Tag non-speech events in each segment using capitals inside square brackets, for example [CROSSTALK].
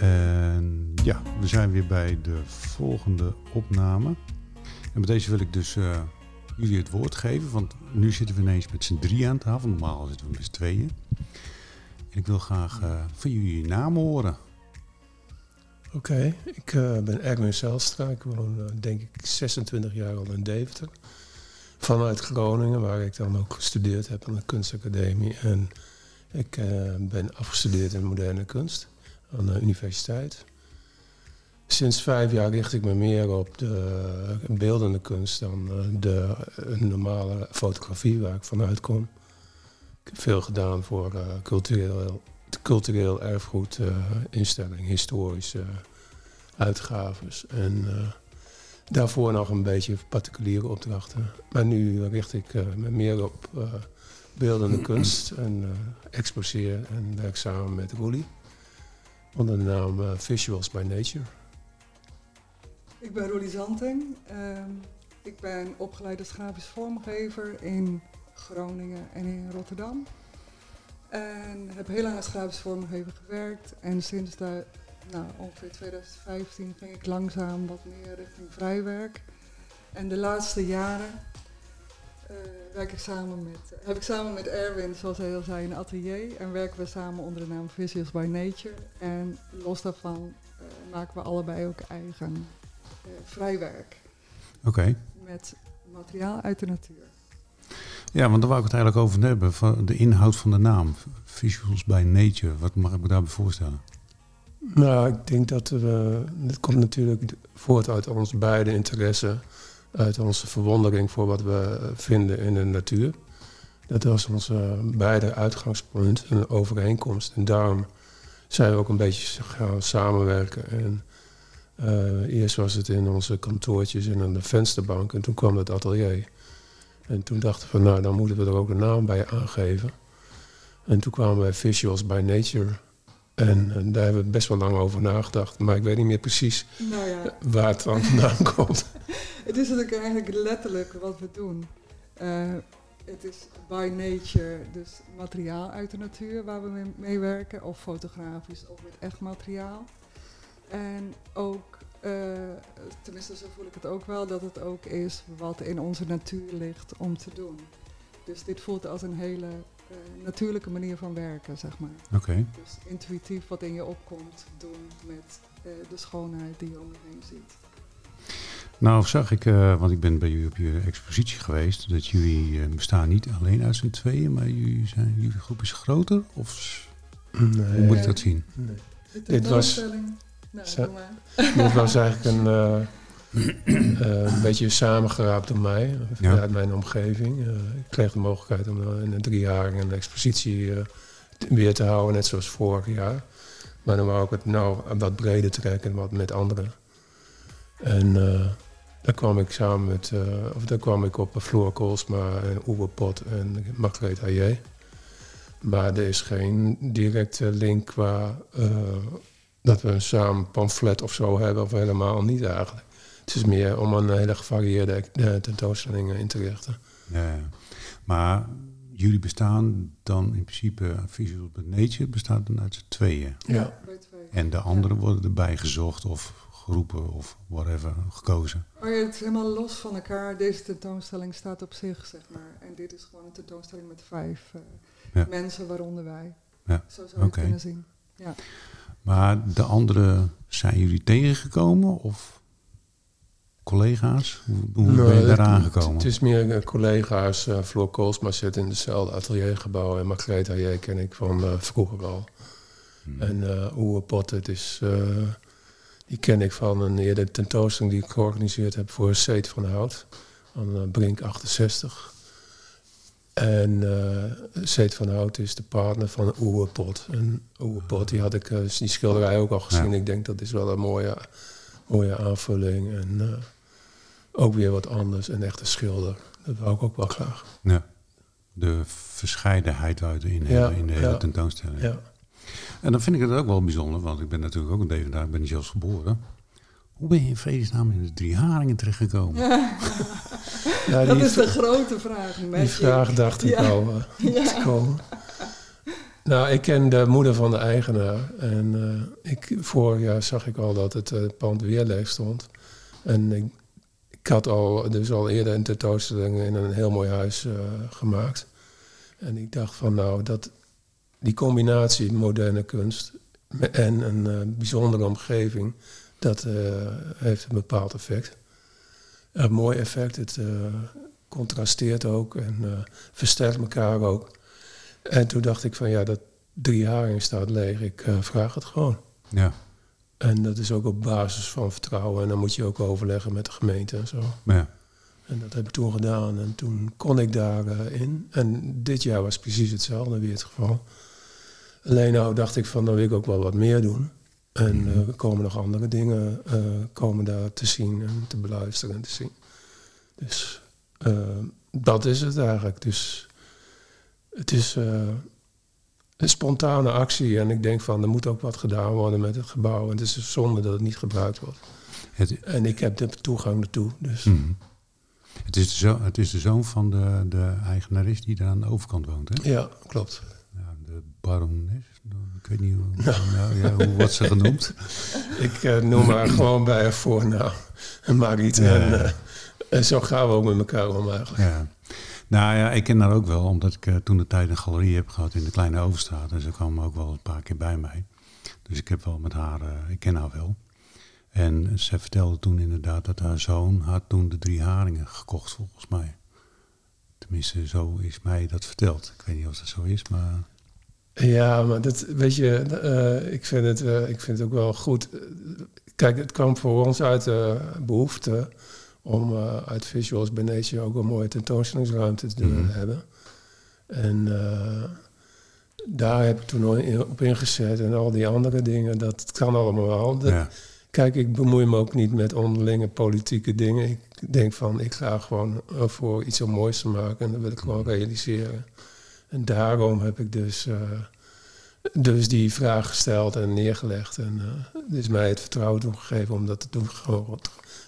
En ja, we zijn weer bij de volgende opname. En met deze wil ik dus uh, jullie het woord geven, want nu zitten we ineens met z'n drie aan tafel. Normaal zitten we met z'n tweeën. En ik wil graag uh, van jullie je naam horen. Oké, ik uh, ben Erwin Zelstra. Ik woon denk ik 26 jaar al in Deventer. Vanuit Groningen, waar ik dan ook gestudeerd heb aan de kunstacademie. En ik ben afgestudeerd in moderne kunst aan de universiteit. Sinds vijf jaar richt ik me meer op de beeldende kunst dan eh, de normale fotografie waar ik vanuit kom. Ik heb veel gedaan voor uh, cultureel, cultureel erfgoed, uh, instelling, historische uitgaves. En daarvoor nog een beetje particuliere opdrachten. Maar nu richt ik me meer op beeldende [CLEARS THROAT] kunst en exposeer en werk samen met Roelie onder de naam uh, Visuals by Nature. Ik ben Roelie Zanting. Uh, ik ben opgeleid als grafisch vormgever in Groningen en in Rotterdam. En heb heel lang als grafisch vormgever gewerkt. En sinds de, nou, ongeveer 2015 ging ik langzaam wat meer richting vrijwerk. En de laatste jaren uh, werk ik samen met, heb ik samen met Erwin, zoals hij al zei, een atelier. En werken we samen onder de naam Visuals by Nature. En los daarvan uh, maken we allebei ook eigen uh, vrijwerk. Oké. Okay. Met materiaal uit de natuur. Ja, want daar wou ik het eigenlijk over hebben. Van de inhoud van de naam. Visuals by Nature. Wat mag ik me daarbij voorstellen? Nou, ik denk dat we... Het komt natuurlijk voort uit ons beide interesse uit onze verwondering voor wat we vinden in de natuur. Dat was onze beide uitgangspunt, een overeenkomst. En daarom zijn we ook een beetje gaan samenwerken. En uh, eerst was het in onze kantoortjes in een vensterbank en toen kwam het atelier. En toen dachten we, nou dan moeten we er ook een naam bij aangeven. En toen kwamen wij Visuals by Nature. En, en, daar hebben we best wel lang over nagedacht. Maar ik weet niet meer precies nou ja. waar het dan vandaan [LAUGHS] komt. Het is natuurlijk eigenlijk letterlijk wat we doen. Uh, het is by nature, dus materiaal uit de natuur waar we mee, werken, of fotografisch of met echt materiaal. En ook, uh, tenminste zo voel ik het ook wel, dat het ook is wat in onze natuur ligt om te doen. Dus dit voelt als een hele natuurlijke manier van werken, zeg maar. Oké. Dus intuïtief wat in je opkomt doen met de schoonheid die je om je heen ziet. Nou, zag ik, uh, want ik ben bij jullie op je expositie geweest, dat jullie uh, bestaan niet alleen uit z'n tweeën, maar jullie, zijn, jullie groep is groter? Of nee, hoe moet ik dat zien? Nee. Dit was, nou, dit was eigenlijk een, uh, een beetje samengeraapt door mij, vanuit ja. mijn omgeving. ik kreeg de mogelijkheid om in drie jaar een expositie weer te houden, net zoals vorig jaar. Maar dan wou ik het nou wat breder trekken, wat met anderen. En daar kwam ik samen met, uh, of daar kwam ik op Floor Koolsma en Uwe Pot en Margreet Hayé. Maar er is geen directe link qua uh, dat we een samen pamflet of zo hebben, of helemaal niet eigenlijk. Het is meer om een hele gevarieerde uh, tentoonstelling in te richten. Ja, maar jullie bestaan dan in principe, Visual Nature bestaat dan uit z'n tweeën. Ja. En de anderen worden erbij gezocht of groepen of whatever gekozen. Maar het is helemaal los van elkaar. Deze tentoonstelling staat op zich, zeg maar. En dit is gewoon een tentoonstelling met vijf uh, mensen, waaronder wij. Ja. Zo zou je het kunnen zien. Ja. Maar de anderen, zijn jullie tegengekomen of collega's? Hoe, hoe nou, ben je daar aangekomen? Het, is meer uh, collega's. Uh, Floor Koolsma zit in dezelfde ateliergebouw. En Margrethe jij ken ik van uh, vroeger al. Hmm. En uh, Oewe Pot, het is die ken ik van een eerder tentoonstelling die ik georganiseerd heb voor Seet van Hout. Uh, Brink 68. En uh, Seet van Hout is de partner van Oewe Pot. En Oewe Pot, die had ik die schilderij ook al gezien. Ik denk dat is wel een mooie, mooie aanvulling. En ook weer wat anders. En echt een schilder. Dat wou ik ook wel graag. Ja. De verscheidenheid uit in, ja, in de hele ja, tentoonstelling. Ja. En dan vind ik het ook wel bijzonder, want ik ben natuurlijk ook een Devendaar, ik ben niet zelfs geboren. Hoe ben je in vredesnaam in de drie haringen terechtgekomen? Ja. [LAUGHS] ja, dat is de grote vraag. Die vraag dacht ik al uh, te komen. Nou, ik ken de moeder van de eigenaar. En uh, ik, vorig jaar zag ik al dat het uh, pand weer leeg stond. En ik, ik, had al, dus al eerder een tentoonstelling in een heel mooi huis uh, gemaakt. En ik dacht van nou, dat, die combinatie moderne kunst en een bijzondere omgeving, dat heeft een bepaald effect. Een mooi effect. Het contrasteert ook en versterkt elkaar ook. En toen dacht ik van ja, dat drie haringen staat leeg. Ik uh, vraag het gewoon. Ja. En dat is ook op basis van vertrouwen. En dan moet je ook overleggen met de gemeente en zo. Ja. En dat heb ik toen gedaan. En toen kon ik daarin. Uh, in. en dit jaar was precies hetzelfde weer het geval. Alleen nou dacht ik van, dan wil ik ook wel wat meer doen. En uh, er komen nog andere dingen komen daar te zien en te beluisteren en te zien. Dus dat is het eigenlijk. Dus het is uh, een spontane actie en ik denk van er moet ook wat gedaan worden met het gebouw. En het is zonde dat het niet gebruikt wordt. Het, en ik heb de toegang naartoe. Dus. Mm. Het, is de zoon, het is de zoon van de, de eigenares die daar aan de overkant woont, hè? Ja, klopt. Ja, de barones, ik weet niet hoe, nou. ja, hoe wordt ze genoemd. [LAUGHS] ik uh, noem haar [CLEARS THROAT] gewoon bij haar voornaam, [LAUGHS] Mariet. Ja. En, uh, en zo gaan we ook met elkaar om eigenlijk. Ja. Nou ja, ik ken haar ook wel, omdat ik uh, toen de tijd een galerie heb gehad in de Kleine Overstraat. En ze kwam ook wel een paar keer bij mij. Dus ik heb wel met haar, uh, ik ken haar wel. En ze vertelde toen inderdaad dat haar zoon had toen de drie haringen gekocht, volgens mij. Tenminste, zo is mij dat verteld. Ik weet niet of dat zo is, maar... Ja, maar dat, weet je, uh, ik, vind het, ik vind het ook wel goed. Kijk, het kwam voor ons uit de behoefte om uh, uit Visuals Benetje ook een mooie tentoonstellingsruimte te mm -hmm. hebben. En uh, daar heb ik toen op ingezet en al die andere dingen, dat kan allemaal wel. Dat, ja. Kijk, ik bemoei me ook niet met onderlinge politieke dingen. Ik denk van, ik ga gewoon voor iets om moois te maken en dat wil ik gewoon realiseren. En daarom heb ik dus, uh, dus die vraag gesteld en neergelegd. En uh, is mij het vertrouwen toegegeven om dat te, doen, gewoon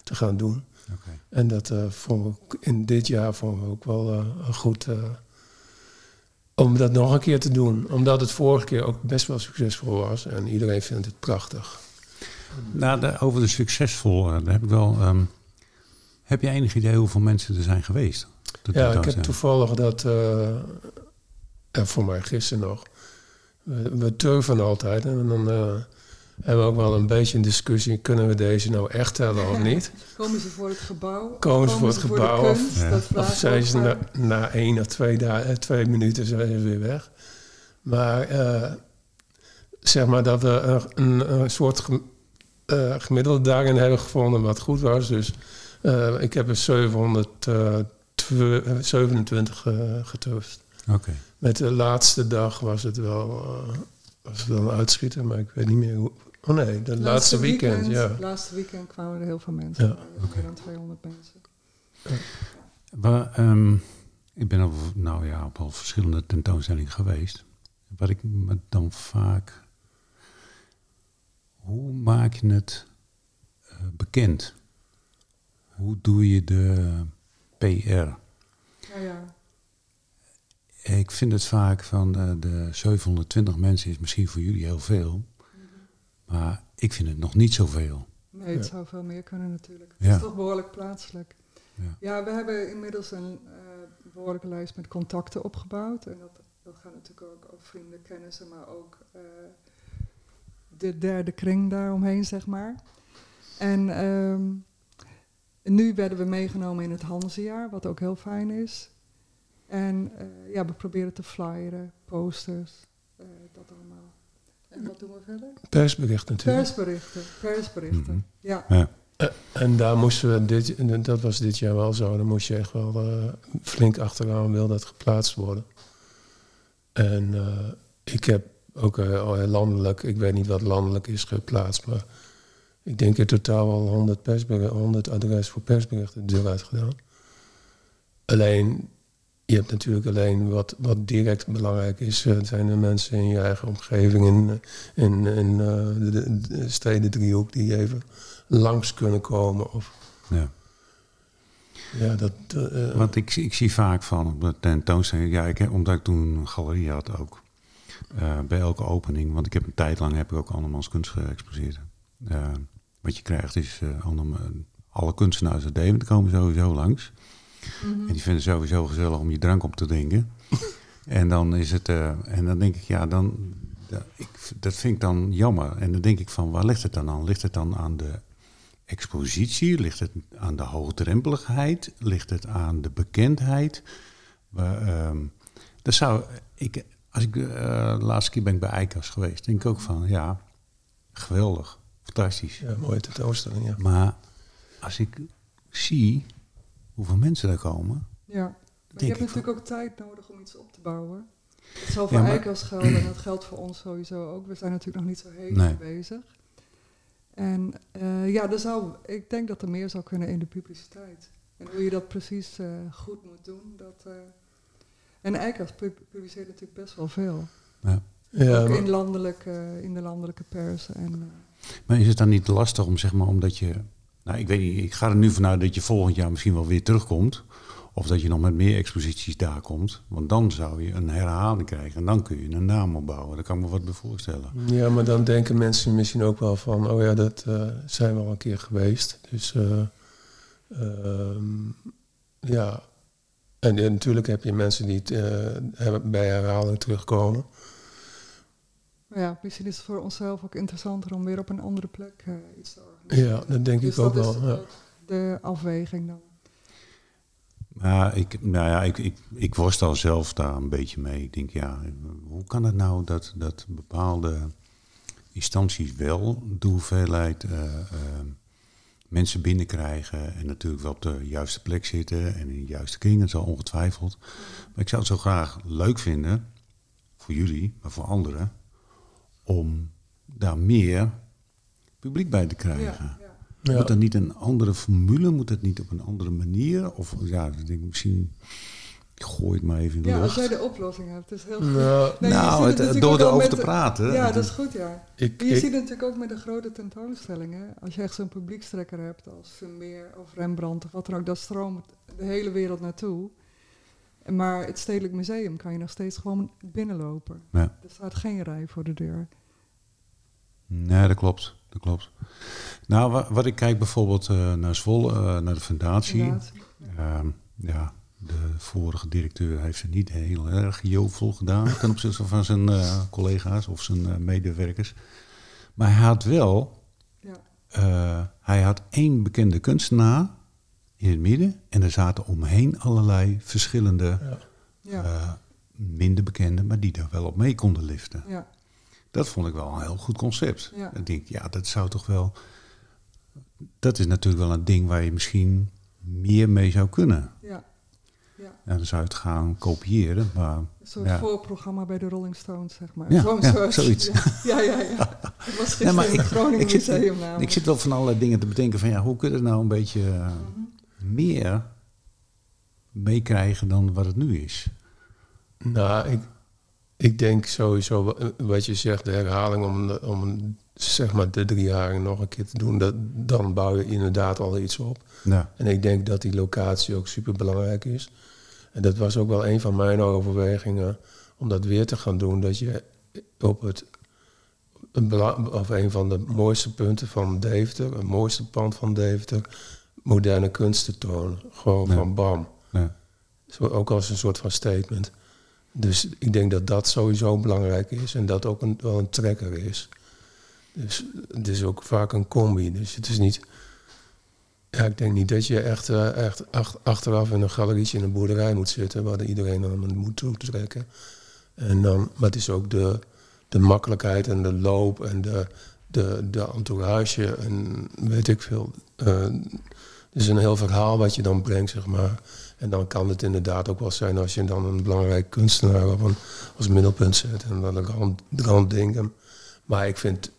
te gaan doen. Okay. En dat uh, vonden we in dit jaar vonden we ook wel uh, goed uh, om dat nog een keer te doen. Omdat het vorige keer ook best wel succesvol was en iedereen vindt het prachtig. Nou, de, over de succesvol, daar heb ik wel. Um, heb je enig idee hoeveel mensen er zijn geweest? Ja, ik heb zijn? toevallig dat, en voor mij gisteren nog. We, we turven altijd en dan hebben we ook wel een beetje een discussie. Kunnen we deze nou echt tellen of niet? Komen ze voor het gebouw? Komen ze voor het gebouw? Voor kunst, of, ja. of zijn ze na, na één of twee, dagen, twee minuten zijn ze weer weg? Maar uh, zeg maar dat we een, een soort gem, uh, gemiddelde daarin hebben gevonden wat goed was. Dus uh, ik heb er 727 geturfd. Okay. Met de laatste dag was het wel was het wel een uitschieter, maar ik weet niet meer hoe. Oh nee, de laatste, laatste weekend, weekend, ja. Laatste weekend kwamen er heel veel mensen. Ja. Okay. Meer dan 200 mensen. Ja. Maar, um, ik ben op, nou ja, op al verschillende tentoonstellingen geweest. Wat ik me dan vaak. Hoe maak je het uh, bekend? Hoe doe je de PR? Ja, ja. Ik vind het vaak van uh, de 720 mensen is misschien voor jullie heel veel. Maar ik vind het nog niet zoveel. Nee, het ja. zou veel meer kunnen natuurlijk. Het ja. is toch behoorlijk plaatselijk. Ja, ja we hebben inmiddels een uh, behoorlijke lijst met contacten opgebouwd. En dat, dat gaat natuurlijk ook over vrienden, kennissen, maar ook uh, de derde kring daaromheen, zeg maar. En um, nu werden we meegenomen in het Hansejaar, wat ook heel fijn is. En uh, ja, we proberen te flyeren, posters, uh, dat allemaal. En wat doen we verder? Persberichten natuurlijk. Persberichten, persberichten, mm -hmm. ja. ja. Uh, en daar moesten we, dit, dat was dit jaar wel zo, dan moest je echt wel flink achteraan, wil dat geplaatst worden. En ik heb ook landelijk, ik weet niet wat landelijk is geplaatst, maar ik denk in totaal al 100, persberichten, 100 adressen voor persberichten de deur uit gedaan. Alleen je hebt natuurlijk alleen wat, wat direct belangrijk is. Het zijn de mensen in je eigen omgeving, in, in, in uh, de, de steden driehoek die even langs kunnen komen. Of, ja. Ja, dat... Uh, Want ik, ik zie vaak van op de tentoonstelling, ja, ik, omdat ik toen een galerie had ook. eh, bij elke opening. Want ik heb een tijd lang heb ik ook andermans kunst geëxposeerd. Eh, wat je krijgt is eh, anderm- alle kunstenaars uit Deventer komen sowieso langs. Mhm. En die vinden het sowieso gezellig om je drank op te drinken. [LAUGHS] en dan is het, eh, en dan denk ik, ja, dan, da- ik, dat vind ik dan jammer. En dan denk ik van, waar ligt het dan aan? Ligt het dan aan de expositie? Ligt het aan de hoogdrempeligheid? Ligt het aan de bekendheid? Ehm, dat zou ik, als ik eh, de laatste keer ben ik bij ICAS geweest, denk ik ook van, ja, geweldig, fantastisch. Ja, mooie tentoonstelling, ja. Maar als ik zie hoeveel mensen daar komen, Ja. Maar je hebt natuurlijk ook tijd nodig om iets op te bouwen. Dat zal voor Ja, maar- Eikels gelden en dat geldt voor ons sowieso ook. We zijn natuurlijk nog niet zo heel Nee. bezig. En eh, ja, er zou, ik denk dat er meer zou kunnen in de publiciteit. En hoe je dat precies eh, goed moet doen. Dat, eh, en Eikels pu- publiceert natuurlijk best wel veel. Ja, ook in, landelijk, in de landelijke pers. En, Maar is het dan niet lastig om, zeg maar, omdat je... Nou, ik weet niet, ik ga er nu vanuit dat je volgend jaar misschien wel weer terugkomt. Of dat je nog met meer exposities daar komt. Want dan zou je een herhaling krijgen. En dan kun je een naam opbouwen. Daar kan ik me wat bij voorstellen. Ja, maar dan denken mensen misschien ook wel van, oh ja, dat eh, zijn we al een keer geweest. Dus eh, ehm, ja. En, natuurlijk heb je mensen die het, eh, bij herhaling terugkomen. ja, misschien is het voor onszelf ook interessanter om weer op een andere plek eh, iets te organiseren. Ja, dat denk Dus ik ook dat wel. is Ja. ook de afweging dan. Maar ik, nou ja, ik, ik, ik worstel zelf daar een beetje mee. Ik denk, ja, hoe kan het nou dat, dat bepaalde instanties wel de hoeveelheid eh, eh, mensen binnenkrijgen en natuurlijk wel op de juiste plek zitten en in de juiste kring, dat zal ongetwijfeld. Maar ik zou het zo graag leuk vinden, voor jullie, maar voor anderen, om daar meer publiek bij te krijgen. Ja. Moet dat niet een andere formule? Moet dat niet op een andere manier? Of ja, ik denk misschien ik gooi het maar even in de ja, als jij de oplossing hebt, is heel goed. Nou, Nee, nou, het het, natuurlijk door erover te praten. Ja, dat is goed, ja. ik, je ik- ziet het natuurlijk ook met de grote tentoonstellingen. Als je echt zo'n publiekstrekker hebt als Vermeer of Rembrandt of wat dan ook, dat stroomt de hele wereld naartoe. Maar het Stedelijk Museum kan je nog steeds gewoon binnenlopen. Ja. Er staat geen rij voor de deur. Nee, dat klopt. Dat klopt. Nou, wa- wat ik kijk bijvoorbeeld eh, naar Zwolle, eh, naar de fundatie. Ehm, ja, de vorige directeur heeft het niet heel erg jovel gedaan ten opzichte van zijn eh, collega's of zijn medewerkers. Maar hij had wel, Ja. hij had één bekende kunstenaar in het midden en er zaten omheen allerlei verschillende, ja. Ja. minder bekende, maar die er wel op mee konden liften. ja. Dat vond ik wel een heel goed concept. Ja. Ik denk, ja, dat zou toch wel. Dat is natuurlijk wel een ding waar je misschien meer mee zou kunnen. ja. ja. Ja, dan zou je het gaan kopiëren, maar Een soort Ja. voorprogramma bij de Rolling Stones, zeg maar. Ja, Zo'n ja, zoiets. Ja, ja, ja. ja. Ik was gisteren maar het ik- Groningen ik zit- Museum namelijk. ik zit wel van allerlei dingen te bedenken van ja, hoe kun je het nou een beetje eh, Mhm. meer meekrijgen dan wat het nu is? Nou, ik, ik denk sowieso wa- wat je zegt, de herhaling om, de- om zeg maar de drie jaar nog een keer te doen, dat, dan bouw je inderdaad al iets op. Ja, En ik denk dat die locatie ook super belangrijk is. En dat was ook wel een van mijn overwegingen om dat weer te gaan doen. Dat je op het een, of een van de mooiste punten van Deventer, het mooiste pand van Deventer, moderne kunst te tonen. Gewoon Ja. van bam. ja. Zo, ook als een soort van statement. Dus ik denk dat dat sowieso belangrijk is en dat ook een, wel een trekker is. Dus het is ook vaak een combi. Dus het is niet. Ja, ik denk niet dat je echt, eh, echt ach- achteraf in een galerietje in een boerderij moet zitten waar iedereen dan moet toetrekken. En dan, maar het is ook de, de makkelijkheid en de loop en de, de, de entourage en weet ik veel. Eh, het is een heel verhaal wat je dan brengt, zeg maar. En dan kan het inderdaad ook wel zijn als je dan een belangrijk kunstenaar op een, als middelpunt zet en dan rand, randdingen. Maar ik vind,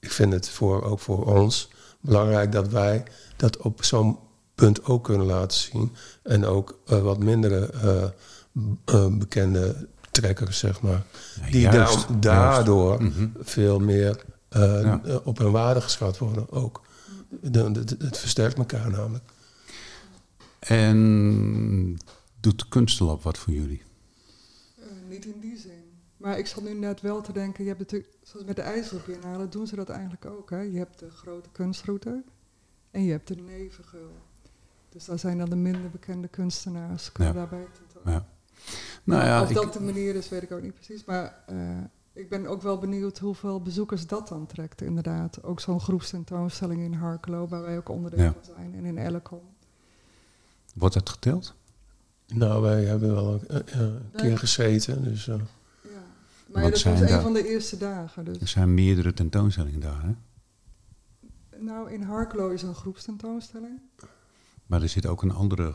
ik vind het voor, ook voor ons belangrijk dat wij dat op zo'n punt ook kunnen laten zien. En ook eh, wat mindere eh, eh, bekende trekkers, zeg maar. Ja, Die juist, da- daardoor Mhm. veel meer Ja. op hun waarde geschat worden ook. De, de- de- het versterkt elkaar namelijk. En doet Kunstelab wat voor jullie? Eh, niet in die zin. Maar ik zat nu net wel te denken, je hebt natuurlijk, zoals met de IJsselbiennale doen ze dat eigenlijk ook. Hè? Je hebt de grote kunstroute en je hebt de nevengeul. Dus daar zijn dan de minder bekende kunstenaars kunnen Ja. daarbij tentoon. Ja. Nou ja, of ik, dat de manier is, weet ik ook niet precies. Maar eh, ik ben ook wel benieuwd hoeveel bezoekers dat dan trekt, inderdaad. Ook zo'n groepstentoonstelling in Harkelo, waar wij ook onderdeel Ja. van zijn. En in Ellecom. Wordt dat geteld? Nou, wij hebben wel een, eh, een keer gezeten, dus... eh, Ja. Maar ja, dat zijn was een van de eerste dagen. Dus. Er zijn meerdere tentoonstellingen daar, hè? Nou, in Harkelo is een groepstentoonstelling. Maar er zit ook een andere,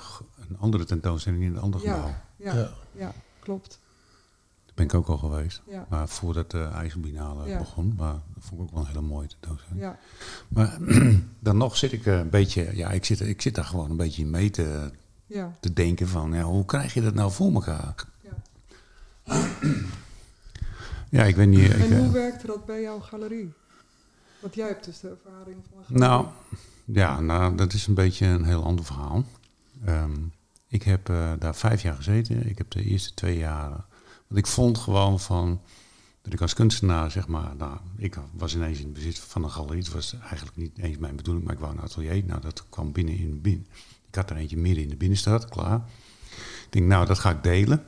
een andere tentoonstelling in een ander Ja. gebouw. Ja, ja. ja. klopt. Ben ik ook al geweest. Ja, Maar voordat de IJsselbinale Ja. begon, maar dat vond ik ook wel een hele mooie tentoonstelling. ja. Maar [CLEARS THROAT] dan nog zit ik eh, een beetje, ja, ik zit, ik zit daar gewoon een beetje in mee te, ja. te denken van, ja, hoe krijg je dat nou voor elkaar? ja. [CLEARS THROAT] Ja, ik weet niet. En eh, hoe werkte dat bij jouw galerie? Want jij hebt dus de ervaring van een galerie. Nou, ja, nou, dat is een beetje een heel ander verhaal. Ehm, ik heb eh, daar vijf jaar gezeten. Ik heb de eerste twee jaar... Want ik vond gewoon van... Dat ik als kunstenaar, zeg maar... Nou, ik was ineens in bezit van een galerie. Het was eigenlijk niet eens mijn bedoeling, maar ik wou een atelier. Nou, dat kwam binnen in binnen. Ik had er eentje midden in de binnenstad, klaar. Ik denk, nou, dat ga ik delen.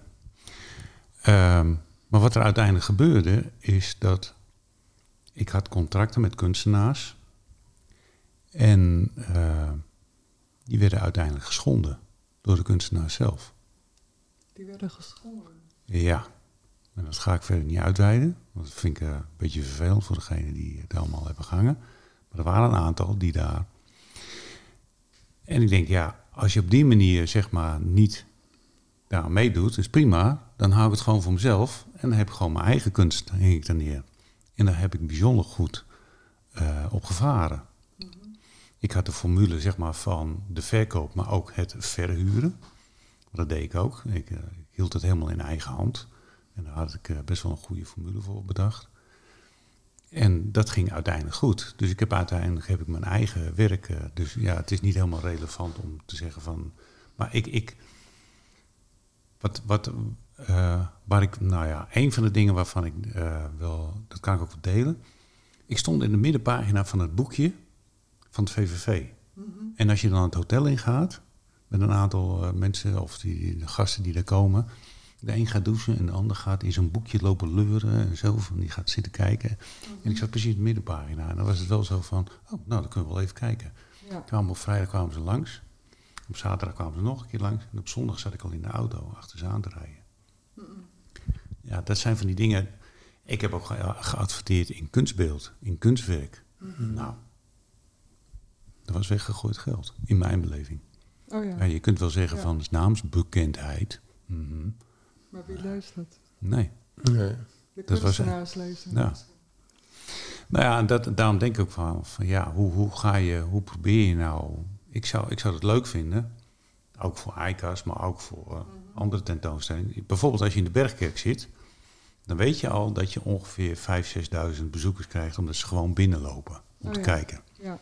Ehm, maar wat er uiteindelijk gebeurde, is dat... Ik had contracten met kunstenaars... En eh, die werden uiteindelijk geschonden door de kunstenaar zelf. Die werden geschonden. Ja, en dat ga ik verder niet uitweiden, want dat vind ik eh, een beetje vervelend voor degenen die het allemaal hebben gehangen. Maar er waren een aantal die daar. En ik denk, ja, als je op die manier zeg maar niet daar meedoet, is prima. Dan hou ik het gewoon voor mezelf en dan heb ik gewoon mijn eigen kunst, dan hang ik daar neer. En daar heb ik bijzonder goed eh, op gevaren. Ik had de formule zeg maar, van de verkoop, maar ook het verhuren. Dat deed ik ook. Ik, eh, ik hield het helemaal in eigen hand. En daar had ik eh, best wel een goede formule voor bedacht. En dat ging uiteindelijk goed. Dus ik heb uiteindelijk heb ik mijn eigen werk. eh, dus ja, het is niet helemaal relevant om te zeggen van. Maar ik. ik wat, wat, eh, waar ik, nou ja, een van de dingen waarvan ik eh, wel, dat kan ik ook wel delen. Ik stond in de middenpagina van het boekje van het VVV. En als je dan het hotel ingaat, met een aantal eh, mensen of die, de gasten die daar komen. De een gaat douchen en de ander gaat in zo'n boekje lopen leuren en zo. Van die gaat zitten kijken. En ik zat precies in de middenpagina. En dan was het wel zo van, oh, nou, dan kunnen we wel even kijken. Ja. Kwamen op vrijdag kwamen ze langs. Op zaterdag kwamen ze nog een keer langs. En op zondag zat ik al in de auto achter ze aan te rijden. Ja, dat zijn van die dingen. Ik heb ook ge- geadverteerd in kunstbeeld, in kunstwerk. Nou, dat was weggegooid geld, in mijn beleving. Oh ja. Ja, je kunt wel zeggen Ja. van naamsbekendheid. Mhm. Maar wie leest dat? Nee. nee. De Dat was- kunstenaars lezen. Ja. het. Nou ja, en dat, daarom denk ik ook van, van ja, hoe, hoe ga je, hoe probeer je nou... Ik zou, ik zou het leuk vinden, ook voor ICA's, maar ook voor eh, andere tentoonstellingen. Bijvoorbeeld als je in de Bergkerk zit, dan weet je al dat je ongeveer 5.000, 6.000 bezoekers krijgt, omdat ze gewoon binnenlopen om Oh te ja. kijken. Ja.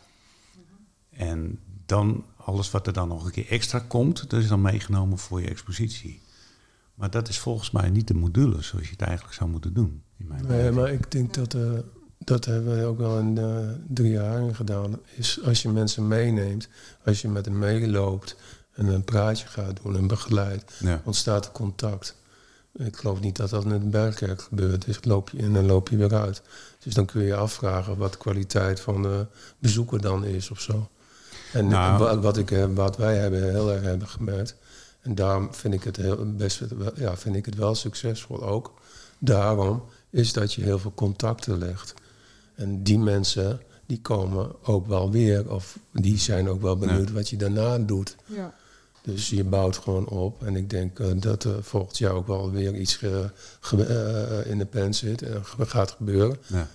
En dan alles wat er dan nog een keer extra komt, dat is dan meegenomen voor je expositie. Maar dat is volgens mij niet de module zoals je het eigenlijk zou moeten doen. In mijn Nee, beleving. maar ik denk dat, eh, dat hebben we ook wel in eh, drie jaar gedaan. Is als je mensen meeneemt, als je met hen meeloopt en een praatje gaat doen en begeleidt, ja. ontstaat er contact. Ik geloof niet dat dat in de bergkerk gebeurt. Dus loop je in en loop je weer uit. Dus dan kun je je afvragen wat de kwaliteit van de bezoeker dan is of zo. En Nou. wa- wat, ik, eh, wat wij hebben heel erg hebben gemerkt. En daarom vind ik het, heel, best, wel- ja, vind ik het wel succesvol ook. Daarom is dat je heel veel contacten legt. En die mensen die komen ook wel weer. Of die zijn ook wel benieuwd wat je daarna doet. Ja. Dus je bouwt gewoon op. En ik denk eh, dat er volgend jaar ook wel weer iets eh, ge- eh, in de pen zit en gaat gebeuren. Ja.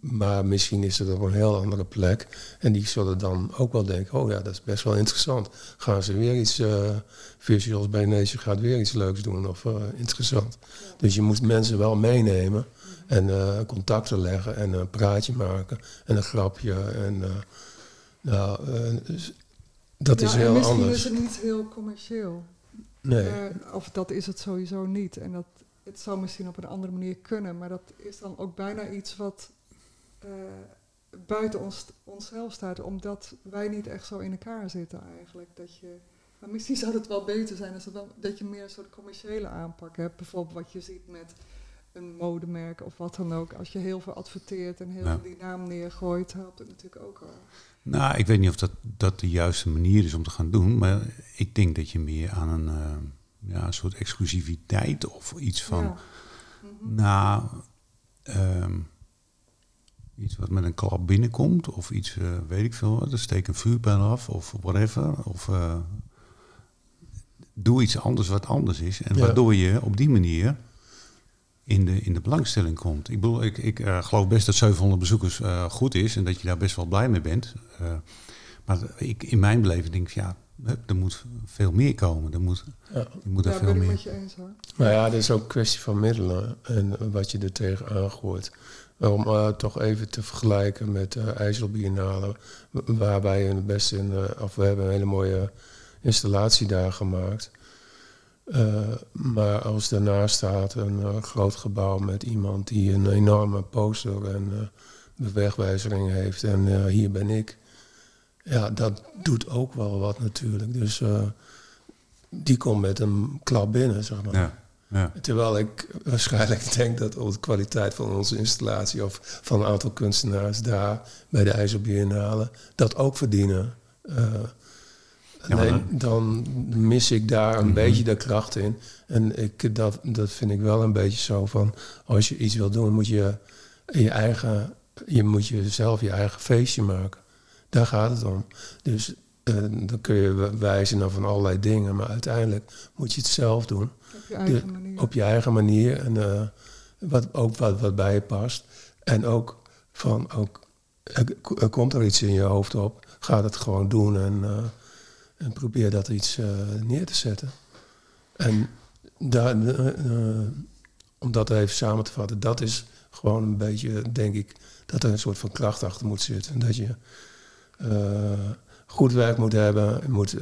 Maar misschien is het op een heel andere plek. En die zullen dan ook wel denken, oh ja, dat is best wel interessant. Gaan ze weer iets, Visuals Nature gaat weer iets leuks doen of interessant. Dus je moet mensen wel meenemen en contacten leggen en een praatje maken en een grapje. En, nou, dus dat Ja, is en heel misschien anders. is het niet heel commercieel. nee. Eh, of dat is het sowieso niet. En dat het zou misschien op een andere manier kunnen, maar dat is dan ook bijna iets wat eh, buiten ons, onszelf staat, omdat wij niet echt zo in elkaar zitten eigenlijk. Dat je, maar misschien zou het wel beter zijn als het wel, dat je meer een soort commerciële aanpak hebt. Bijvoorbeeld wat je ziet met een modemerk of wat dan ook. Als je heel veel adverteert en heel Ja. veel die naam neergooit, helpt het natuurlijk ook wel. Nou, ik weet niet of dat, dat de juiste manier is om te gaan doen. Maar ik denk dat je meer aan een, eh, ja, een soort exclusiviteit of iets van... Ja. Mhm. Nou, ehm, iets wat met een klap binnenkomt. Of iets, eh, weet ik veel wat. Er steekt een vuurpijl af of whatever. Of eh, doe iets anders wat anders is. En Ja. waardoor je op die manier in de, in de belangstelling komt. Ik bedoel, ik, ik eh, geloof best dat 700 bezoekers eh, goed is. En dat je daar best wel blij mee bent. Eh, maar ik, in mijn beleving denk ik, ja, er moet veel meer komen. Er moet, Ja. je moet er Ja, veel ben ik meer... met je eens hoor. Maar ja, dat is ook een kwestie van middelen en wat je er tegen aangooit. Om eh, toch even te vergelijken met w- waarbij we best in, eh, of we hebben een hele mooie installatie daar gemaakt. Eh, maar als daarnaast staat een eh, groot gebouw met iemand die een enorme poster en eh bewegwijzering heeft en hier ben ik. Ja, dat doet ook wel wat natuurlijk. Dus die komt met een klap binnen, zeg maar. Ja, ja. Terwijl ik waarschijnlijk [LAUGHS] denk dat de kwaliteit van onze installatie of van een aantal kunstenaars daar bij de IJsselbiennale dat ook verdienen. Nee, dan mis ik daar een Mhm. beetje de kracht in. En ik, dat, dat vind ik wel een beetje zo van, als je iets wil doen, moet je je eigen, je moet jezelf je eigen feestje maken. Daar gaat het om. Dus eh, dan kun je wijzen naar van allerlei dingen, maar uiteindelijk moet je het zelf doen Op je eigen manier. op je eigen manier en eh, wat, ook wat, wat bij je past. En ook van, ook, er, er komt er iets in je hoofd op, ga het gewoon doen en, eh, en probeer dat iets eh, neer te zetten. En daar, eh, eh, om dat even samen te vatten, dat is gewoon een beetje, denk ik, dat er een soort van kracht achter moet zitten. En dat je goed werk moet hebben, moet...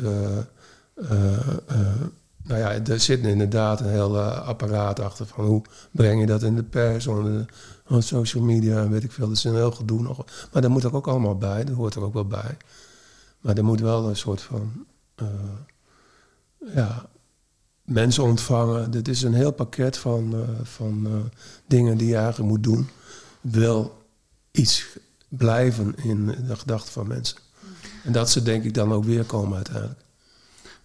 nou ja, er zit inderdaad een heel apparaat achter van hoe breng je dat in de pers, on social media weet ik veel. Dat is een heel gedoe nog. Maar dat moet er ook allemaal bij, dat hoort er ook wel bij. Maar er moet wel een soort van, eh, ja, mensen ontvangen. Dit is een heel pakket van, eh, van eh, dingen die je eigenlijk moet doen. Wil iets blijven in de gedachten van mensen. En dat ze denk ik dan ook weer komen uiteindelijk.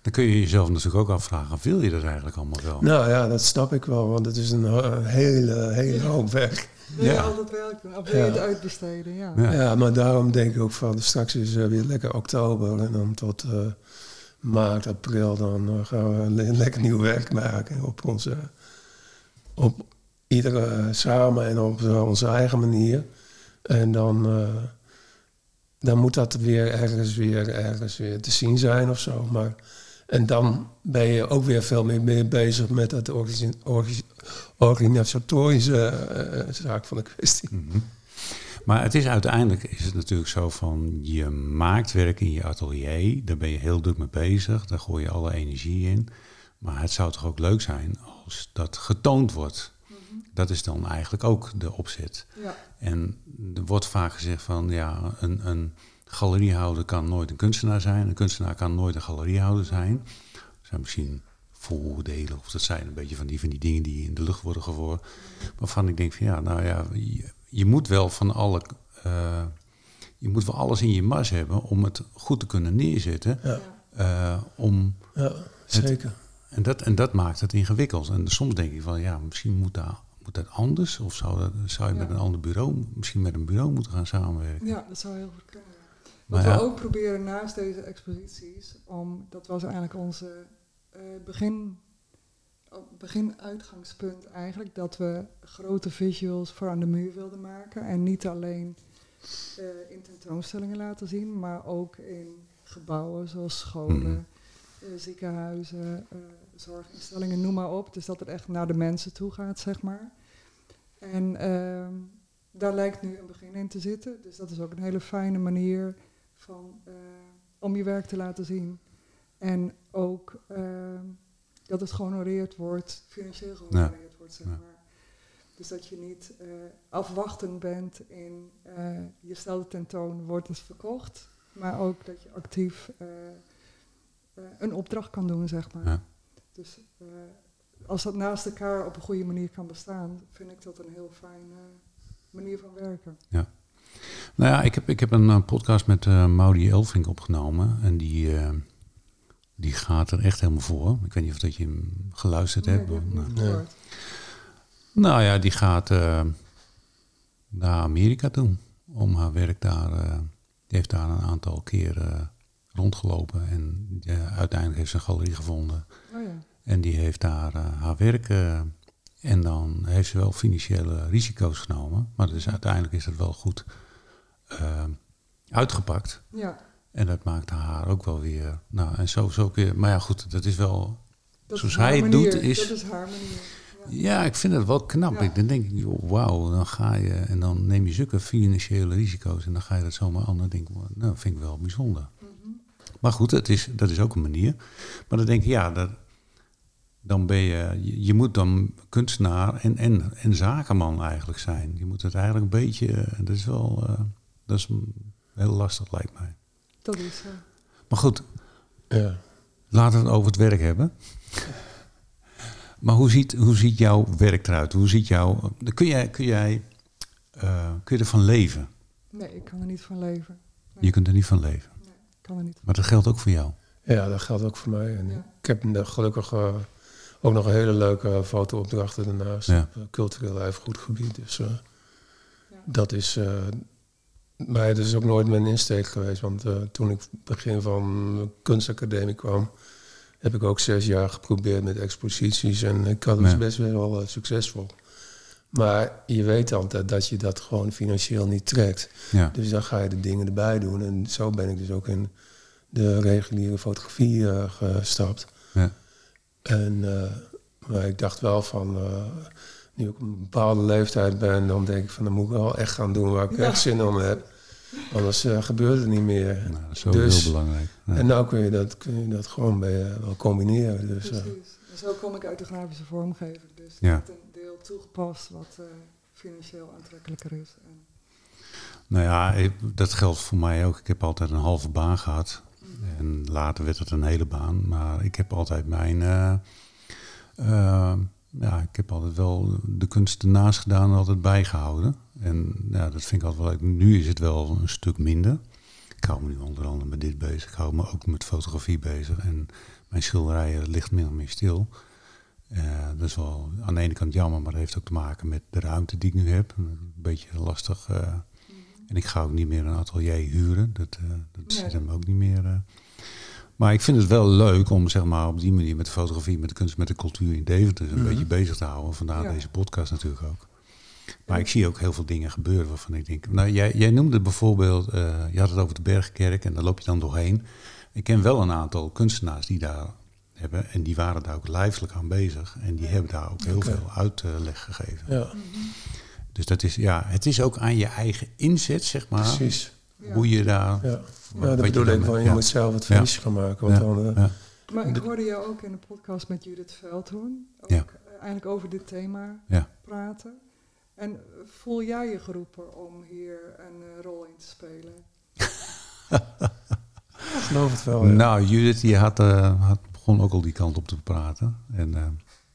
Dan kun je jezelf natuurlijk ook afvragen, wil je dat eigenlijk allemaal wel? Nou ja, dat snap ik wel, want het is een eh, hele, hele hoop werk. Wil je Ja. altijd werk doen? Of wil je Ja. het uitbesteden? Ja. Ja. Ja, maar daarom denk ik ook van straks is eh, weer lekker oktober en dan tot eh, maart, april, dan eh, gaan we le- lekker nieuw werk maken op onze, op iedere samen en op onze eigen manier. En dan, eh, dan moet dat weer ergens weer ergens weer te zien zijn of zo. Maar, en dan ben je ook weer veel meer, meer bezig met het organisatorische eh, zaak van de kwestie. Mhm. Maar het is uiteindelijk is het natuurlijk zo van je maakt werk in je atelier, daar ben je heel druk mee bezig, daar gooi je alle energie in. Maar het zou toch ook leuk zijn als dat getoond wordt. Dat is dan eigenlijk ook de opzet. Ja. En er wordt vaak gezegd van ja, een, een galeriehouder kan nooit een kunstenaar zijn, een kunstenaar kan nooit een galeriehouder zijn. Er zijn misschien vooroordelen of dat zijn een beetje van die, van die dingen die in de lucht worden geworpen. Waarvan ik denk van ja, nou ja, je, je moet wel van alle, eh, je moet wel alles in je mars hebben om het goed te kunnen neerzetten. Ja. eh, om, Ja, zeker. en, dat, en dat maakt het ingewikkeld. En soms denk ik van ja, misschien moet dat, moet dat anders. Of zou, dat, zou je Ja. met een ander bureau, misschien met een bureau moeten gaan samenwerken. Ja, dat zou heel goed kunnen. Wat ja. we ook proberen naast deze exposities, om, dat was eigenlijk onze eh, begin, oh, begin uitgangspunt eigenlijk, dat we grote visuals voor aan de muur wilden maken. En niet alleen eh, in tentoonstellingen laten zien, maar ook in gebouwen zoals scholen, Mhm. eh, ziekenhuizen, zorginstellingen, noem maar op. Dus dat het echt naar de mensen toe gaat, zeg maar. En ehm, daar lijkt nu een begin in te zitten. Dus dat is ook een hele fijne manier van, eh, om je werk te laten zien. En ook ehm, dat het gehonoreerd wordt, financieel gehonoreerd wordt, zeg Ja. maar. Dus dat je niet eh, afwachtend bent in eh, je stelt het tentoon, wordt het verkocht. Maar ook dat je actief eh, eh, een opdracht kan doen, zeg maar. Ja. Dus eh, als dat naast elkaar op een goede manier kan bestaan, vind ik dat een heel fijne manier van werken. Nou ja, ik heb, ik heb een eh, podcast met eh Maudie Elvink opgenomen. En die, eh, die gaat er echt helemaal voor. Ik weet niet of dat je hem geluisterd Nee, hebt. Nee. gehoord. Nou ja, die gaat naar Amerika toe. Om haar werk daar. die heeft daar een aantal keren rondgelopen. En uiteindelijk heeft ze een galerie gevonden. Oh ja. En die heeft daar haar werk. en dan heeft ze wel financiële risico's genomen. Maar dus uiteindelijk is het wel goed eh, uitgepakt. ja, En dat maakte haar ook wel weer. Nou, en zo, zo kun je. Maar ja, goed, dat is wel. dat Zoals is hij het doet, is- Dat is haar manier. Ja. Ja, ik vind het wel knap. Ja. Ik, dan denk ik, joh, wauw, dan ga je en dan neem je zulke financiële risico's en dan ga je dat zomaar aan. Dan denk ik, nou, dat vind ik wel bijzonder. Mhm. Maar goed, het is, dat is ook een manier. Maar dan denk ik, ja, dat, dan ben je, je, je moet dan kunstenaar en, en, en zakenman eigenlijk zijn. Je moet het eigenlijk een beetje, eh, dat is wel, eh, dat is heel lastig lijkt mij. Dat is zo. Maar goed, Ja. Laten we het over het werk hebben. Maar hoe ziet, hoe ziet jouw werk eruit? Hoe ziet jouw, kun jij, kun jij eh, kun je ervan leven? Nee, ik kan er niet van leven. Nee, Je kunt er niet van leven. ik kan er niet Maar dat geldt ook voor jou. ja, dat geldt ook voor mij. En Ja. Ik heb gelukkig eh, ook nog een hele leuke fotoopdrachten daarnaast. Ja. Op cultureel erfgoedgebied. Dus eh, Ja. dat is... maar dat is ook nooit mijn insteek geweest. Want eh, toen ik begin van de kunstacademie kwam... heb ik ook zes jaar geprobeerd met exposities. En ik had het Ja. best wel eh, succesvol. Maar je weet altijd dat je dat gewoon financieel niet trekt. Ja, Dus dan ga je de dingen erbij doen. En zo ben ik dus ook in de reguliere fotografie eh, gestapt. ja, En, maar ik dacht wel van, nu ik op een bepaalde leeftijd ben, dan denk ik van, dan moet ik wel echt gaan doen waar ik Ja. echt zin in heb. Anders eh, gebeurt het niet meer. nou, dat is zo Dus- heel belangrijk. Ja. En nou kun je dat, kun je dat gewoon bij, wel combineren. Dus, eh, Precies. En zo kom ik uit de grafische vormgever. Dus Ja. met een deel toegepast wat eh, financieel aantrekkelijker is. En, Nou ja, ik- dat geldt voor mij ook. Ik heb altijd een halve baan gehad. En later werd het een hele baan. Maar ik heb altijd mijn... ja, ik heb altijd wel de kunst ernaast gedaan en altijd bijgehouden. En ja, dat vind ik altijd wel leuk. Nu is het wel een stuk minder. Ik hou me nu onder andere met dit bezig. Ik hou me ook met fotografie bezig. En mijn schilderijen ligt meer en meer stil. Eh, dat is wel aan de ene kant jammer, maar dat heeft ook te maken met de ruimte die ik nu heb. Een beetje lastig. eh, en ik ga ook niet meer een atelier huren. Dat, eh, dat Nee. zit hem ook niet meer. Maar ik vind het wel leuk om zeg maar, op die manier met de fotografie, met de kunst, met de cultuur in Deventer een Mhm. beetje bezig te houden. Vandaar Ja. deze podcast natuurlijk ook. Maar ik zie ook heel veel dingen gebeuren waarvan ik denk... Nou, jij, jij noemde bijvoorbeeld, eh, je had het over de Bergkerk en daar loop je dan doorheen. Ik ken wel een aantal kunstenaars die daar hebben en die waren daar ook lijfelijk aan bezig. En die hebben daar ook heel veel uitleg gegeven. ja, Dus dat is, ja, het is ook aan je eigen inzet, zeg maar. precies. Hoe je daar... Ja. dat bedoel ik, van, je ja. moet zelf het Ja. feestje gaan maken. Want Ja. dan, eh, Ja. Maar ik De- hoorde jou ook in de podcast met Judith Veldhoorn. Ook Ja. eh, eigenlijk over dit thema Ja. praten. En voel jij je geroepen om hier een eh, rol in te spelen? ik [LAUGHS] geloof het wel. ja. Nou, Judith die had, had begon ook al die kant op te praten. En, eh,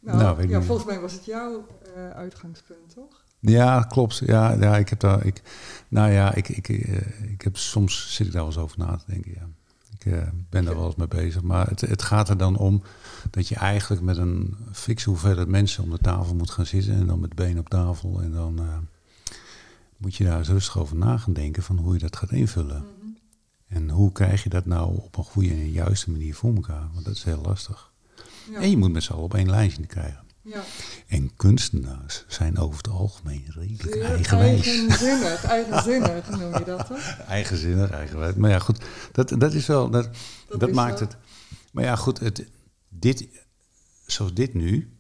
Nou, Nou, ja, volgens mij was het jouw eh, uitgangspunt, toch? Ja, klopt. Ja, ja, ik heb daar... Ik, nou ja, ik, ik, eh, ik heb, soms zit ik daar wel eens over na te denken, ja. Ik eh, ben daar wel eens mee bezig. Maar het, het gaat er dan om dat je eigenlijk met een fikse hoeveelheid mensen om de tafel moet gaan zitten. En dan met benen op tafel. En dan eh, moet je daar eens rustig over na gaan denken van hoe je dat gaat invullen. Mhm. En hoe krijg je dat nou op een goede en juiste manier voor elkaar? Want dat is heel lastig. Ja. En je moet met z'n allen op één lijntje krijgen. Ja. En kunstenaars zijn over het algemeen redelijk eigenwijs. Eigenzinnig, [LAUGHS] eigenzinnig noem je dat, toch? Eigenzinnig, eigenwijs. Maar ja, goed, dat, dat is wel, dat, dat, maakt het. Maar ja, goed, het, dit, zoals dit nu,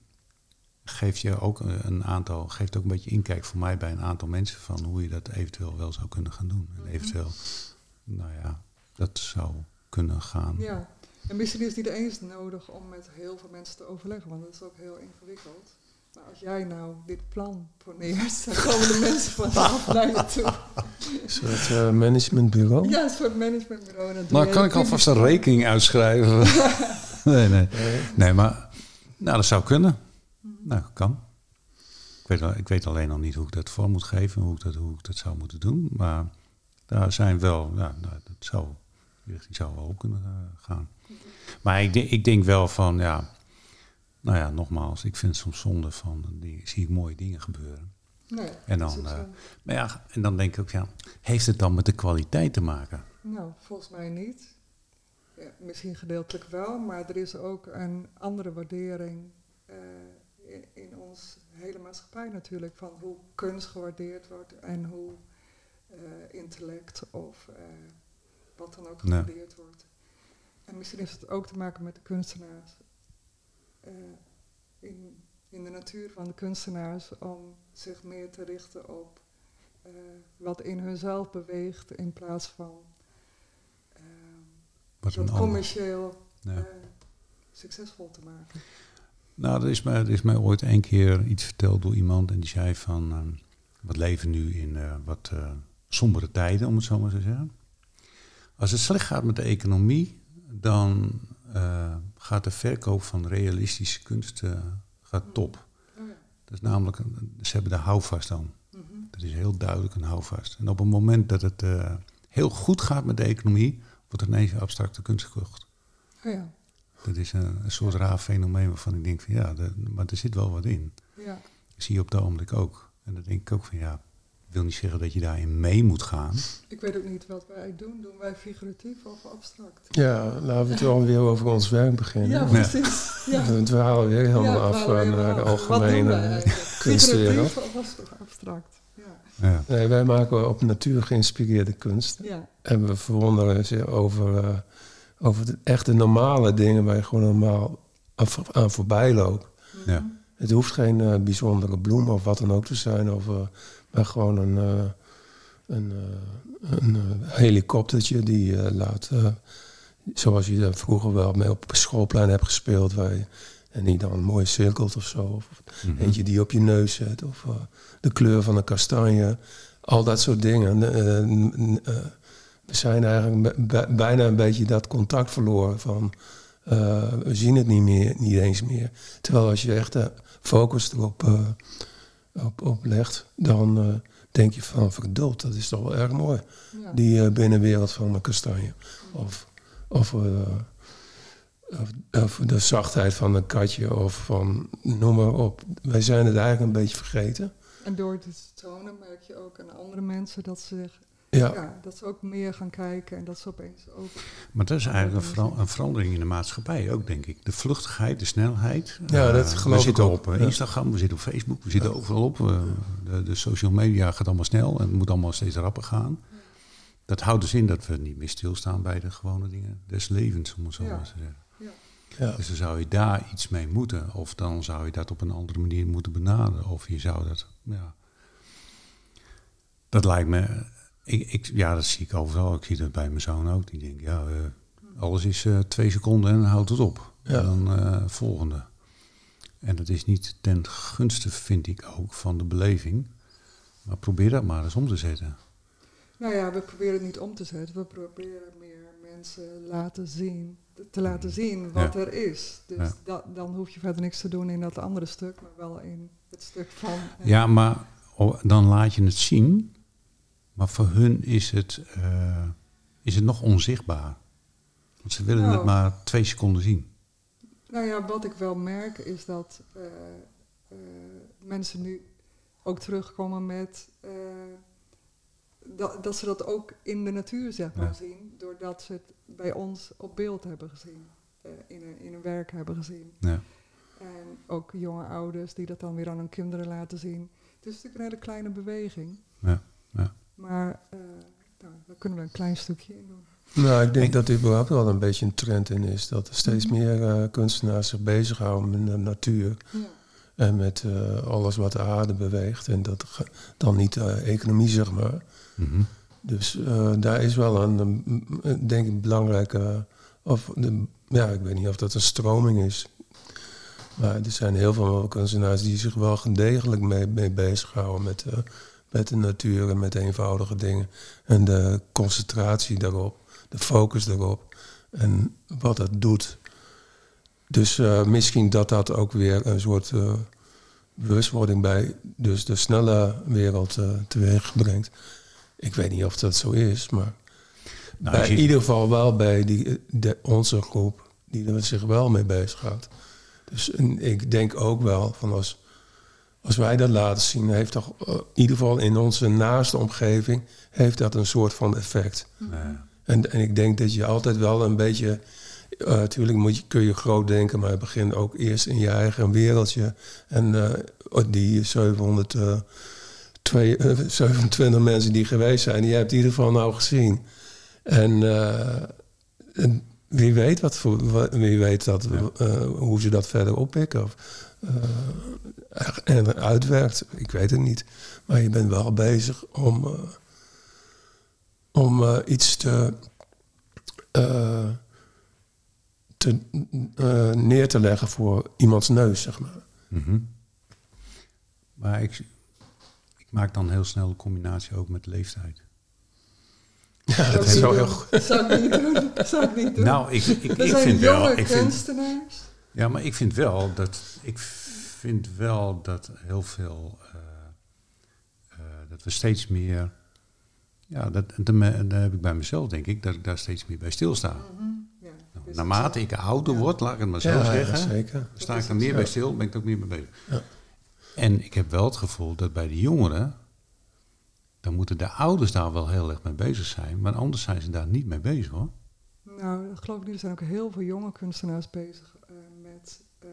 geeft je ook een aantal, geeft ook een beetje inkijk voor mij bij een aantal mensen van hoe je dat eventueel wel zou kunnen gaan doen. Mhm. En eventueel, nou ja, dat zou kunnen gaan. Ja. En misschien is het niet eens nodig om met heel veel mensen te overleggen, want dat is ook heel ingewikkeld. nou, als jij nou dit plan poneert, dan komen de mensen vanzelf [LAUGHS] naar je toe. Een soort uh, managementbureau? Ja, een soort managementbureau. Maar kan ik alvast een rekening uitschrijven? [LAUGHS] nee, nee. Nee, maar nou, dat zou kunnen. Nou, kan. Ik weet, ik weet alleen nog niet hoe ik dat vorm moet geven, hoe ik dat, hoe ik dat zou moeten doen. Maar daar zijn wel, ja, nou, dat zou, die zou wel op kunnen uh, gaan. Maar ik, ik denk wel van, ja, nou ja, nogmaals, ik vind het soms zonde van, die, zie ik mooie dingen gebeuren. Nee, en, dan, uh, maar ja, en dan denk ik ook, ja, heeft het dan met de kwaliteit te maken? Nou, volgens mij niet. Ja, misschien gedeeltelijk wel, maar er is ook een andere waardering uh, in, in ons hele maatschappij natuurlijk, van hoe kunst gewaardeerd wordt en hoe uh, intellect of wat dan ook gewaardeerd wordt. En misschien heeft het ook te maken met de kunstenaars. Uh, in, in de natuur van de kunstenaars om zich meer te richten op uh, wat in hunzelf beweegt in plaats van uh, wat dat commercieel ja. succesvol te maken. Nou, er is, mij, er is mij ooit een keer iets verteld door iemand en die zei van uh, we leven nu in wat sombere tijden, om het zo maar te zeggen. Als het slecht gaat met de economie, dan uh, gaat de verkoop van realistische kunst uh, gaat top. Oh ja. Dat is namelijk, ze hebben de houvast dan. Mm -hmm. Dat is heel duidelijk een houvast. En op het moment dat het uh, heel goed gaat met de economie, wordt er ineens abstracte kunst gekocht. Oh ja. Dat is een, een soort raar fenomeen waarvan ik denk van ja, maar er zit wel wat in. Ja. Dat zie je op het ogenblik ook. En dan denk ik ook van ja, wil niet zeggen dat je daarin mee moet gaan. Ik weet ook niet wat wij doen. Doen wij figuratief of abstract? Ja, laten we het wel weer over ons werk beginnen. Ja, precies. Ja. [LAUGHS] We dwalen weer helemaal ja, af naar de algemene kunstwereld. Figuratief of was toch abstract? Ja. Ja. Nee, wij maken op natuur geïnspireerde kunst. Ja. En we verwonderen zich over, uh, over de echte normale dingen waar je gewoon normaal aan voorbij loopt. Ja. Het hoeft geen uh, bijzondere bloem of wat dan ook te zijn. Of, uh, maar gewoon een, uh, een, een helikoptertje die laat... zoals je vroeger wel mee op schoolplein hebt gespeeld. Waar je, en die dan mooi cirkelt of zo. Of mm -hmm. eentje die op je neus zet. Of de kleur van een kastanje. Al dat soort dingen. we zijn eigenlijk bijna een beetje dat contact verloren van... We zien het niet, meer, niet eens meer. Terwijl als je echt de focus erop uh, op, op legt, dan uh, denk je van verdood, dat is toch wel erg mooi. Ja. Die binnenwereld van een kastanje. Of, of, of, of, de zachtheid van een katje of van noem maar op. Wij zijn het eigenlijk een beetje vergeten. En door het te tonen merk je ook aan andere mensen dat ze ja. ja. dat ze ook meer gaan kijken en dat ze opeens ook... Maar dat is eigenlijk een, vera een verandering in de maatschappij ook, denk ik. De vluchtigheid, de snelheid. Ja, dat uh, geloof we zitten ik op uh, Instagram, we zitten op Facebook, we zitten overal op. Uh, de, de, social media gaat allemaal snel en het moet allemaal steeds rapper gaan. Dat houdt dus in dat we niet meer stilstaan bij de gewone dingen des levens, om het zo maar te zeggen. Ja. Dus dan zou je daar iets mee moeten. Of dan zou je dat op een andere manier moeten benaderen. Of je zou dat, ja... Dat lijkt me ik, ik, ja, dat zie ik overal. Ik zie dat bij mijn zoon ook. Die denkt, ja, uh, alles is uh, twee seconden en dan houdt het op. Ja. En dan uh, volgende. En dat is niet ten gunste, vind ik ook, van de beleving. Maar probeer dat maar eens om te zetten. Nou ja, we proberen het niet om te zetten. We proberen meer mensen laten zien, te laten zien wat Ja. er is. Dus Ja. dat, dan hoef je verder niks te doen in dat andere stuk, maar wel in het stuk van... eh, Ja, maar dan laat je het zien. Maar voor hun is het, eh, is het nog onzichtbaar. Want ze willen Nou. het maar twee seconden zien. Nou ja, wat ik wel merk is dat eh, eh, mensen nu ook terugkomen met dat, dat ze dat ook in de natuur zeg maar Ja. zien, doordat ze het bij ons op beeld hebben gezien, in, een, in een werk hebben gezien. Ja. En ook jonge ouders die dat dan weer aan hun kinderen laten zien. Het is natuurlijk een hele kleine beweging. Ja, ja. Maar eh, nou, daar kunnen we een klein stukje in doen. Nou, ik denk dat er überhaupt wel een beetje een trend in is. Dat er steeds meer eh, kunstenaars zich bezighouden met de natuur. Ja. En met eh, alles wat de aarde beweegt. En dat dan niet de economie, zeg maar. Mhm. Dus eh, daar is wel een, een, denk ik, belangrijke... Of de, ja, ik weet niet of dat een stroming is. Maar er zijn heel veel kunstenaars die zich wel degelijk mee, mee bezighouden met, uh, met de natuur en met eenvoudige dingen. En de concentratie daarop, de focus daarop en wat het doet. Dus uh, misschien dat dat ook weer een soort uh, bewustwording bij dus de snelle wereld uh, teweeg brengt. Ik weet niet of dat zo is, maar nou, bij, in ieder geval wel bij die, de, onze groep die er zich wel mee bezighoudt. Dus en ik denk ook wel van als, als wij dat laten zien, heeft toch in ieder geval in onze naaste omgeving heeft dat een soort van effect. En, en ik denk dat je altijd wel een beetje natuurlijk moet je, kun je groot denken, maar begin ook eerst in je eigen wereldje. En uh, die 700, uh, 2, 27 mensen die geweest zijn, die hebt in ieder geval nou gezien. En, en wie weet, wat voor, wie weet dat, ja. hoe ze dat verder oppikken. Of, en uitwerkt, ik weet het niet. Maar je bent wel bezig om, om iets te te, uh, neer te leggen voor iemands neus, zeg maar. Mm -hmm. Maar ik, ik, maak dan heel snel een combinatie ook met leeftijd. Ja, dat is zo heel goed. Zou ik niet doen. Zou ik niet doen. Nou, ik, ik, ik, ik vind wel... Ik vind, ja, maar ik vind wel dat... Ik vind wel dat heel veel... Uh, uh, dat we steeds meer... Ja, dat, dat, dat, heb ik bij mezelf, denk ik, dat ik daar steeds meer bij stilsta. Mm -hmm. Dus Naarmate ik ouder word, laat ik het maar zo zeggen, zeker. sta ik er meer bij stil, ben ik er ook meer mee bezig. En ik heb wel het gevoel dat bij de jongeren, dan moeten de ouders daar wel heel erg mee bezig zijn, maar anders zijn ze daar niet mee bezig hoor. Nou, dat geloof ik niet. Er zijn ook heel veel jonge kunstenaars bezig uh, met uh,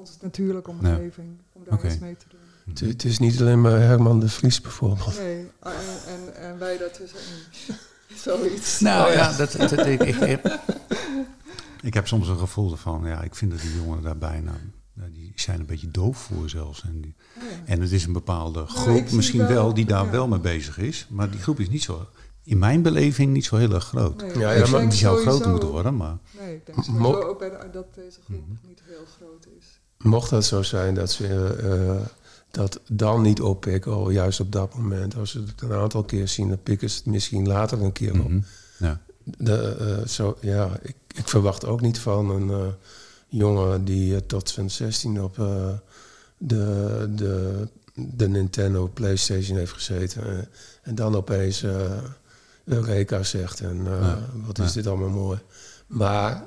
onze natuurlijke omgeving, om daar okay. iets mee te doen. Het, het, is niet alleen maar Herman de Vries bijvoorbeeld. Nee, en, en, en wij daartussenin. [LAUGHS] Zoiets. Nou oh, ja, dat, dat, ik, ik, heb, [LAUGHS] ik heb soms een gevoel van, ja, ik vind dat die jongeren daar bijna, die zijn een beetje doof voor zelfs. En, die, oh, ja. en het is een bepaalde nou, groep misschien wel, wel, die daar ja. wel mee bezig is, maar die groep is niet zo, in mijn beleving, niet zo heel erg groot. Nee, ja, ja, maar die zou groter moeten worden, maar... Nee, ik denk sowieso ook bij de, dat deze groep mm -hmm. niet heel groot is. Mocht dat zo zijn dat ze... Uh, dat dan niet oppikken, al juist op dat moment. Als ze het een aantal keer zien, dan pikken ze het misschien later een keer op. Mm -hmm. ja. De, uh, zo, ja, ik, ik, verwacht ook niet van een uh, jongen die tot zijn 16 op de, de, de Nintendo PlayStation heeft gezeten. en dan opeens Eureka zegt en ja. wat is ja. dit allemaal mooi. Maar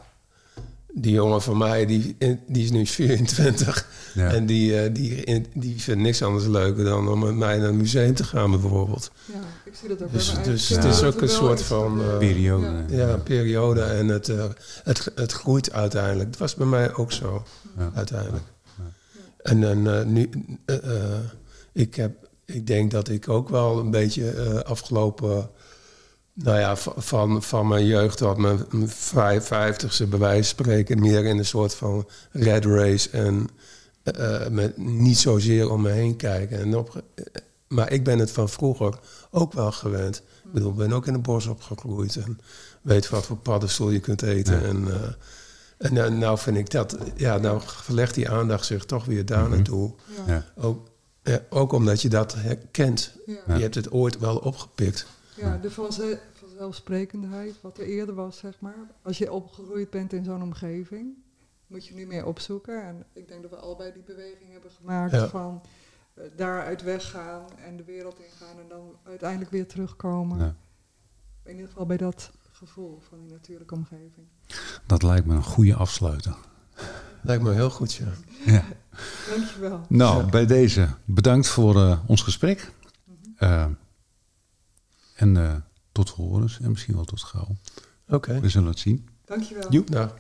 die jongen van mij, die, die is nu [LAUGHS] 24. Ja. En die, uh, die, die vindt niks anders leuker dan om met mij naar een museum te gaan, bijvoorbeeld. Ja, ik zie dat ook Dus, dus ja. het is ook een soort van... Uh, periode. Ja, ja, periode. En het, uh, het, het groeit uiteindelijk. Dat was bij mij ook zo, uiteindelijk. En dan nu... ik, heb, ik denk dat ik ook wel een beetje afgelopen nou ja, van, van mijn jeugd tot mijn vijftigste bij wijze spreken meer in een soort van red race en uh, met niet zozeer om me heen kijken. En op, maar ik ben het van vroeger ook wel gewend. Ik bedoel, ik ben ook in het bos opgegroeid en weet wat voor paddenstoel je kunt eten. Ja. En, uh, en nou, nou vind ik dat, ja, nou verlegt die aandacht zich toch weer daar mm-hmm. naartoe. Ja. Ook, ja, ook omdat je dat herkent. Je hebt het ooit wel opgepikt. Ja, de vanzelfsprekendheid, wat er eerder was, zeg maar. Als je opgegroeid bent in zo'n omgeving, moet je nu meer opzoeken. En ik denk dat we allebei die beweging hebben gemaakt ja. van uh, daaruit weggaan en de wereld ingaan en dan uiteindelijk weer terugkomen. Ja. In ieder geval bij dat gevoel van die natuurlijke omgeving. Dat lijkt me een goede afsluiter. Lijkt me heel goed, ja. ja. Dankjewel. Nou, ja. bij deze bedankt voor uh, ons gesprek. Mm -hmm. uh, en tot horens en misschien wel tot gauw. Oké. Okay. We zullen het zien. Dankjewel. Joep. Dag.